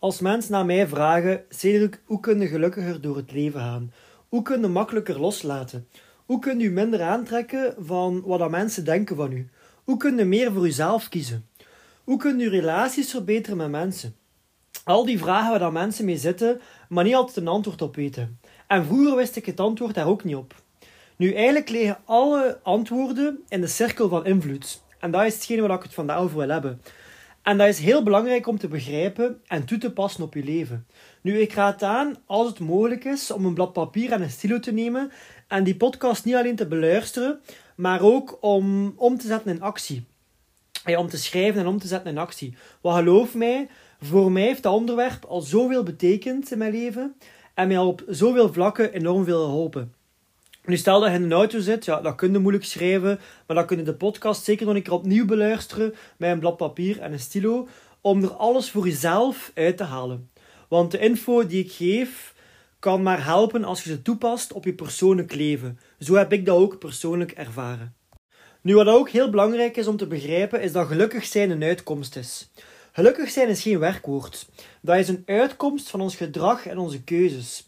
Als mensen naar mij vragen, hoe kun je gelukkiger door het leven gaan? Hoe kun je makkelijker loslaten? Hoe kun je minder aantrekken van wat mensen denken van u? Hoe kun je meer voor uzelf kiezen? Hoe kun je relaties verbeteren met mensen? Al die vragen waar dan mensen mee zitten, maar niet altijd een antwoord op weten. En vroeger wist ik het antwoord daar ook niet op. Nu, eigenlijk liggen alle antwoorden in de cirkel van invloed. En dat is hetgene waar ik het vandaag over wil hebben. En dat is heel belangrijk om te begrijpen en toe te passen op je leven. Nu, ik raad aan, als het mogelijk is, om een blad papier en een stilo te nemen en die podcast niet alleen te beluisteren, maar ook om om te zetten in actie. Ja, om te schrijven en om te zetten in actie. Want geloof mij, voor mij heeft dat onderwerp al zoveel betekend in mijn leven en mij op zoveel vlakken enorm veel geholpen. Nu, stel dat je in een auto zit, ja, dat kun je moeilijk schrijven, maar dan kun je de podcast zeker nog een keer opnieuw beluisteren met een blad papier en een stilo, om er alles voor jezelf uit te halen. Want de info die ik geef, kan maar helpen als je ze toepast op je persoonlijk leven. Zo heb ik dat ook persoonlijk ervaren. Nu, wat ook heel belangrijk is om te begrijpen, is dat gelukkig zijn een uitkomst is. Gelukkig zijn is geen werkwoord. Dat is een uitkomst van ons gedrag en onze keuzes.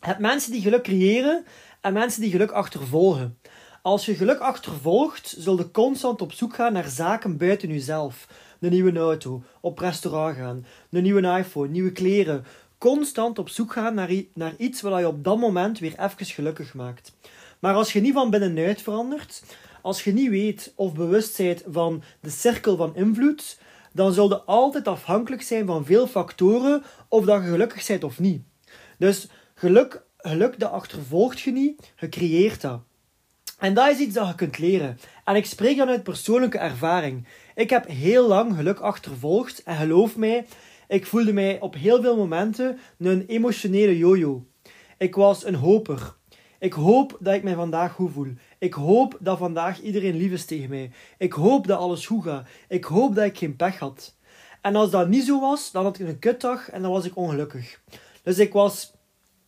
Het mensen die geluk creëren en mensen die geluk achtervolgen. Als je geluk achtervolgt, zul je constant op zoek gaan naar zaken buiten jezelf. Een nieuwe auto, op restaurant gaan, een nieuwe iPhone, nieuwe kleren. Constant op zoek gaan naar, naar iets wat je op dat moment weer even gelukkig maakt. Maar als je niet van binnenuit verandert, als je niet weet of bewust bent van de cirkel van invloed, dan zul je altijd afhankelijk zijn van veel factoren of dat je gelukkig bent of niet. Dus geluk geluk dat achtervolgt je niet, je creëert dat. En dat is iets dat je kunt leren. En ik spreek dan uit persoonlijke ervaring. Ik heb heel lang geluk achtervolgd en geloof mij, ik voelde mij op heel veel momenten een emotionele jojo. Ik was een hoper. Ik hoop dat ik mij vandaag goed voel. Ik hoop dat vandaag iedereen lief is tegen mij. Ik hoop dat alles goed gaat. Ik hoop dat ik geen pech had. En als dat niet zo was, dan had ik een kutdag en dan was ik ongelukkig. Dus ik was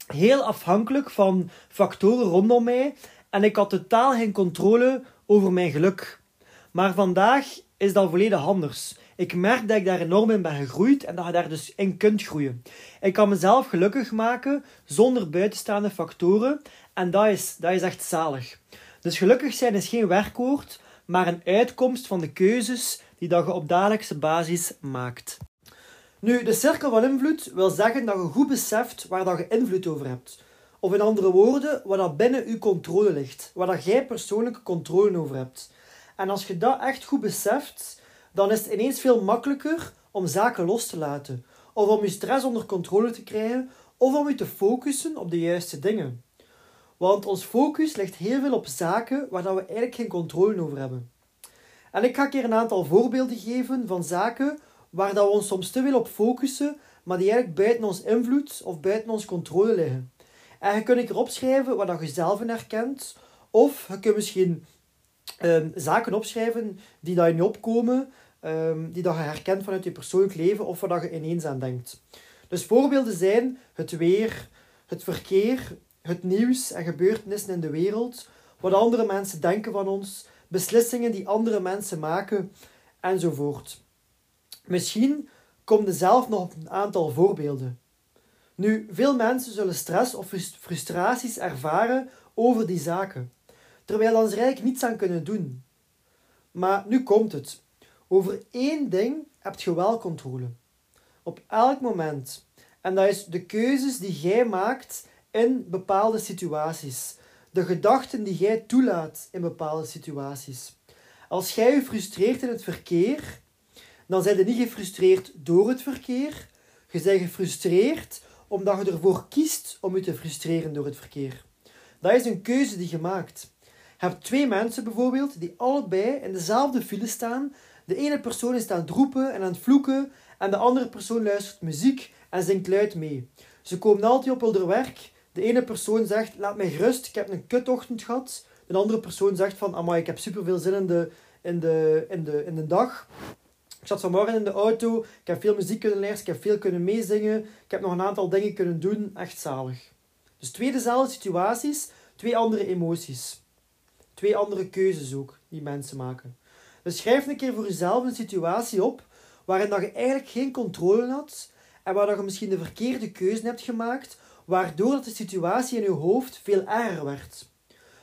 heel afhankelijk van factoren rondom mij en ik had totaal geen controle over mijn geluk. Maar vandaag is dat volledig anders. Ik merk dat ik daar enorm in ben gegroeid en dat je daar dus in kunt groeien. Ik kan mezelf gelukkig maken zonder buitenstaande factoren en dat is, dat is echt zalig. Dus gelukkig zijn is geen werkwoord, maar een uitkomst van de keuzes die dat je op dagelijkse basis maakt. Nu, de cirkel van invloed wil zeggen dat je goed beseft waar dat je invloed over hebt. Of in andere woorden, wat dat binnen je controle ligt. Waar dat jij persoonlijke controle over hebt. En als je dat echt goed beseft, dan is het ineens veel makkelijker om zaken los te laten. Of om je stress onder controle te krijgen. Of om je te focussen op de juiste dingen. Want ons focus ligt heel veel op zaken waar dat we eigenlijk geen controle over hebben. En ik ga een keer een aantal voorbeelden geven van zaken waar dat we ons soms te veel op focussen, maar die eigenlijk buiten ons invloed of buiten ons controle liggen. En je kunt erop schrijven wat je zelf herkent, of je kunt misschien um, zaken opschrijven die je niet opkomen, um, die dat je herkent vanuit je persoonlijk leven of waar je ineens aan denkt. Dus voorbeelden zijn het weer, het verkeer, het nieuws en gebeurtenissen in de wereld, wat andere mensen denken van ons, beslissingen die andere mensen maken, enzovoort. Misschien komt er zelf nog op een aantal voorbeelden. Nu, veel mensen zullen stress of frustraties ervaren over die zaken, terwijl er eigenlijk niets aan kunnen doen. Maar nu komt het. Over één ding heb je wel controle. Op elk moment. En dat is de keuzes die jij maakt in bepaalde situaties. De gedachten die jij toelaat in bepaalde situaties. Als jij je frustreert in het verkeer, dan zijn je niet gefrustreerd door het verkeer. Je bent gefrustreerd omdat je ervoor kiest om je te frustreren door het verkeer. Dat is een keuze die je maakt. Je hebt twee mensen bijvoorbeeld die allebei in dezelfde file staan. De ene persoon is aan het roepen en aan het vloeken en de andere persoon luistert muziek en zingt luid mee. Ze komen altijd op hun werk. De ene persoon zegt, laat mij gerust, ik heb een kutochtend gehad. De andere persoon zegt van, amai, ik heb superveel zin in de, in de, in de, in de dag. Ik zat vanmorgen in de auto, ik heb veel muziek kunnen luisteren, ik heb veel kunnen meezingen, ik heb nog een aantal dingen kunnen doen, echt zalig. Dus twee dezelfde situaties, twee andere emoties. Twee andere keuzes ook, die mensen maken. Dus schrijf een keer voor jezelf een situatie op waarin dat je eigenlijk geen controle had en waar dat je misschien de verkeerde keuze hebt gemaakt, waardoor dat de situatie in je hoofd veel erger werd.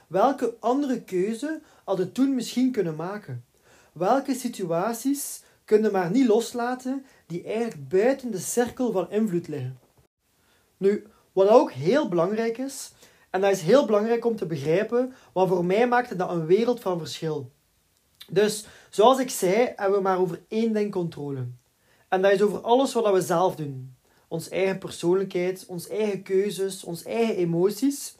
Welke andere keuze had je toen misschien kunnen maken? Welke situaties kun je maar niet loslaten die eigenlijk buiten de cirkel van invloed liggen? Nu, wat ook heel belangrijk is, en dat is heel belangrijk om te begrijpen, want voor mij maakte dat een wereld van verschil. Dus, zoals ik zei, hebben we maar over één ding controle. En dat is over alles wat we zelf doen. Ons eigen persoonlijkheid, onze eigen keuzes, onze eigen emoties.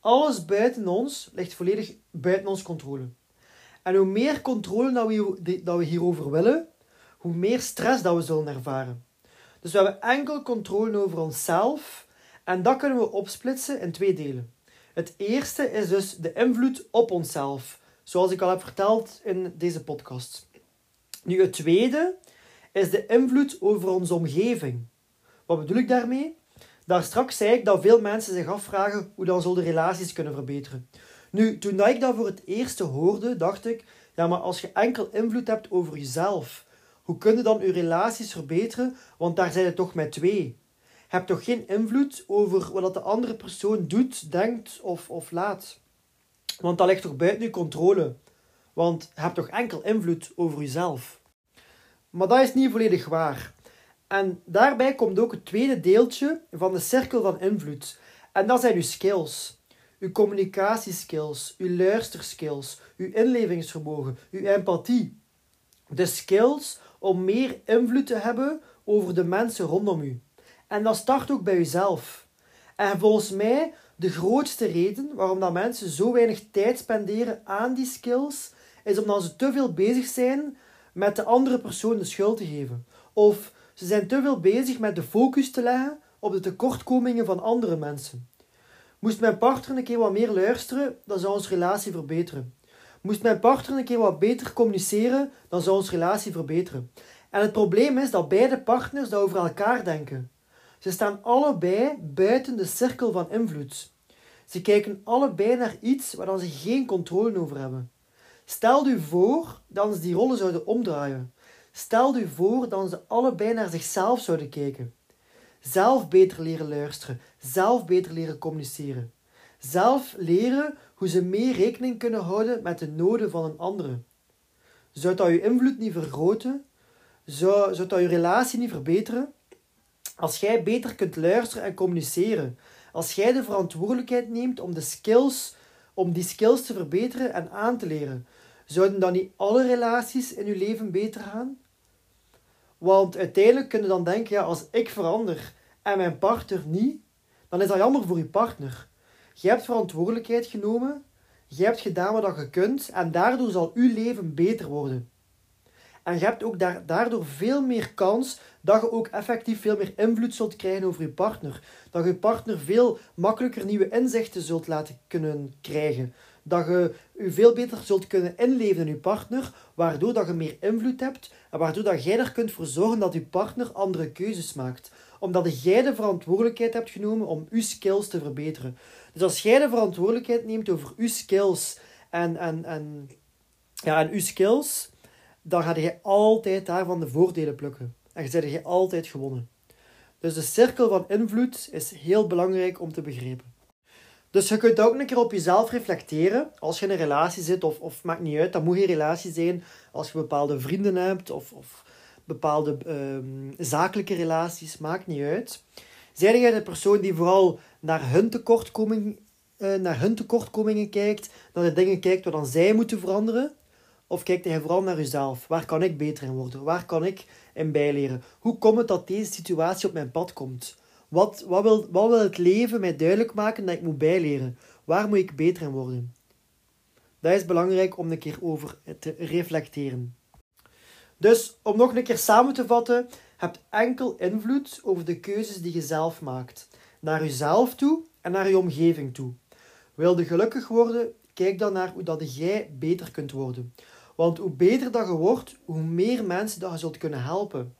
Alles buiten ons ligt volledig buiten ons controle. En hoe meer controle dat we, dat we hierover willen, hoe meer stress dat we zullen ervaren. Dus we hebben enkel controle over onszelf en dat kunnen we opsplitsen in twee delen. Het eerste is dus de invloed op onszelf, zoals ik al heb verteld in deze podcast. Nu, het tweede is de invloed over onze omgeving. Wat bedoel ik daarmee? Daar straks zei ik dat veel mensen zich afvragen hoe dan zullen relaties kunnen verbeteren. Nu, toen ik dat voor het eerst hoorde, dacht ik, ja, maar als je enkel invloed hebt over jezelf, hoe kun je dan je relaties verbeteren? Want daar zijn het toch met twee. Je hebt toch geen invloed over wat de andere persoon doet, denkt of, of laat? Want dat ligt toch buiten je controle? Want je hebt toch enkel invloed over jezelf? Maar dat is niet volledig waar. En daarbij komt ook het tweede deeltje van de cirkel van invloed. En dat zijn uw skills. Uw communicatieskills, uw luisterskills, uw inlevingsvermogen, uw empathie. De skills om meer invloed te hebben over de mensen rondom u. En dat start ook bij uzelf. En volgens mij de grootste reden waarom dat mensen zo weinig tijd spenderen aan die skills, is omdat ze te veel bezig zijn met de andere persoon de schuld te geven. Of ze zijn te veel bezig met de focus te leggen op de tekortkomingen van andere mensen. Moest mijn partner een keer wat meer luisteren, dan zou onze relatie verbeteren. Moest mijn partner een keer wat beter communiceren, dan zou onze relatie verbeteren. En het probleem is dat beide partners dat over elkaar denken. Ze staan allebei buiten de cirkel van invloed. Ze kijken allebei naar iets waar ze geen controle over hebben. Stel u voor dat ze die rollen zouden omdraaien. Stel u voor dat ze allebei naar zichzelf zouden kijken. Zelf beter leren luisteren, zelf beter leren communiceren. Zelf leren hoe ze meer rekening kunnen houden met de noden van een andere. Zou dat je invloed niet vergroten? Zou, zou dat je relatie niet verbeteren? Als jij beter kunt luisteren en communiceren, als jij de verantwoordelijkheid neemt om de skills, om die skills te verbeteren en aan te leren, zouden dan niet alle relaties in je leven beter gaan? Want uiteindelijk kun je dan denken, ja, als ik verander en mijn partner niet, dan is dat jammer voor je partner. Je hebt verantwoordelijkheid genomen, je hebt gedaan wat je kunt en daardoor zal uw leven beter worden. En je hebt ook daardoor veel meer kans dat je ook effectief veel meer invloed zult krijgen over je partner. Dat je partner veel makkelijker nieuwe inzichten zult laten kunnen krijgen. Dat je je veel beter zult kunnen inleven in je partner, waardoor dat je meer invloed hebt en waardoor dat jij er kunt voor zorgen dat je partner andere keuzes maakt. Omdat jij de verantwoordelijkheid hebt genomen om je skills te verbeteren. Dus als jij de verantwoordelijkheid neemt over je skills en, en, en, ja, en je skills dan ga je altijd daarvan de voordelen plukken. En je zet je altijd gewonnen. Dus de cirkel van invloed is heel belangrijk om te begrijpen. Dus je kunt ook een keer op jezelf reflecteren. Als je in een relatie zit, of, of maakt niet uit, dat moet geen relatie zijn. Als je bepaalde vrienden hebt, of, of bepaalde uh, zakelijke relaties, maakt niet uit. Zijn jij de persoon die vooral naar hun, tekortkoming, uh, naar hun tekortkomingen kijkt, naar de dingen kijkt wat dan zij moeten veranderen? Of kijkt hij vooral naar uzelf? Waar kan ik beter in worden? Waar kan ik in bijleren? Hoe komt het dat deze situatie op mijn pad komt? Wat, wat, wil, wat wil het leven mij duidelijk maken dat ik moet bijleren? Waar moet ik beter in worden? Dat is belangrijk om een keer over te reflecteren. Dus om nog een keer samen te vatten, hebt enkel invloed over de keuzes die je zelf maakt, naar jezelf toe en naar je omgeving toe. Wil je gelukkig worden, kijk dan naar hoe dat jij beter kunt worden. Want hoe beter dat je wordt, hoe meer mensen dat je zult kunnen helpen.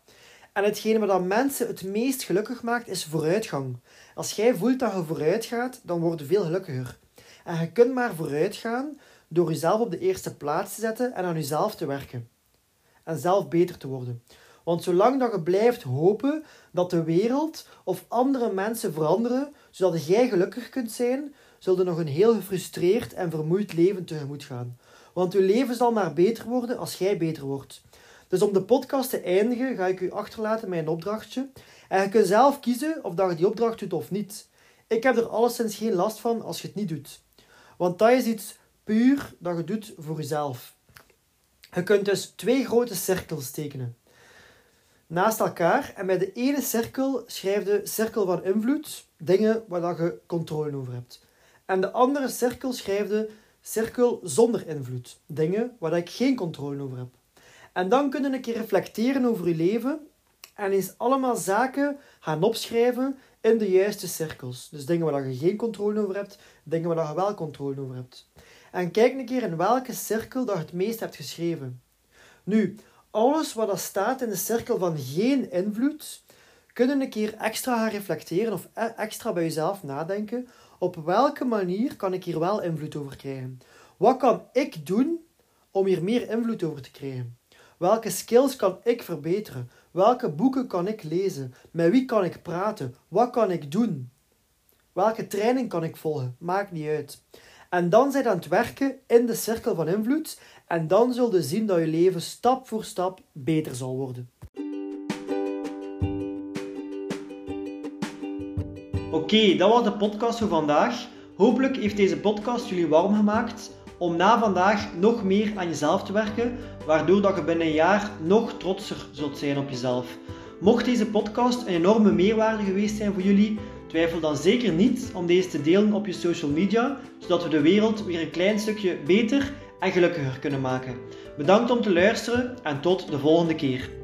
En hetgene wat mensen het meest gelukkig maakt, is vooruitgang. Als jij voelt dat je vooruit gaat, dan word je veel gelukkiger. En je kunt maar vooruit gaan door jezelf op de eerste plaats te zetten en aan jezelf te werken. En zelf beter te worden. Want zolang dat je blijft hopen dat de wereld of andere mensen veranderen, zodat jij gelukkig kunt zijn, zul je nog een heel gefrustreerd en vermoeid leven tegemoet gaan. Want je leven zal maar beter worden als jij beter wordt. Dus om de podcast te eindigen, ga ik u achterlaten met een opdrachtje. En je kunt zelf kiezen of dat je die opdracht doet of niet. Ik heb er alleszins geen last van als je het niet doet. Want dat is iets puur dat je doet voor jezelf. Je kunt dus twee grote cirkels tekenen. Naast elkaar en bij de ene cirkel schrijf de cirkel van invloed, dingen waar je controle over hebt. En de andere cirkel schrijf de cirkel zonder invloed, dingen waar ik geen controle over heb. En dan kun je een keer reflecteren over je leven en eens allemaal zaken gaan opschrijven in de juiste cirkels. Dus dingen waar je geen controle over hebt, dingen waar je wel controle over hebt. En kijk een keer in welke cirkel dat je het meest hebt geschreven. Nu, alles wat er staat in de cirkel van geen invloed, kunnen een keer extra gaan reflecteren of e- extra bij jezelf nadenken. Op welke manier kan ik hier wel invloed over krijgen? Wat kan ik doen om hier meer invloed over te krijgen? Welke skills kan ik verbeteren? Welke boeken kan ik lezen? Met wie kan ik praten? Wat kan ik doen? Welke training kan ik volgen? Maakt niet uit. En dan zijn aan het werken in de cirkel van invloed en dan zul je zien dat je leven stap voor stap beter zal worden. Oké, dat was de podcast voor vandaag. Hopelijk heeft deze podcast jullie warm gemaakt om na vandaag nog meer aan jezelf te werken, waardoor dat je binnen een jaar nog trotser zult zijn op jezelf. Mocht deze podcast een enorme meerwaarde geweest zijn voor jullie, twijfel dan zeker niet om deze te delen op je social media, zodat we de wereld weer een klein stukje beter en gelukkiger kunnen maken. Bedankt om te luisteren en tot de volgende keer.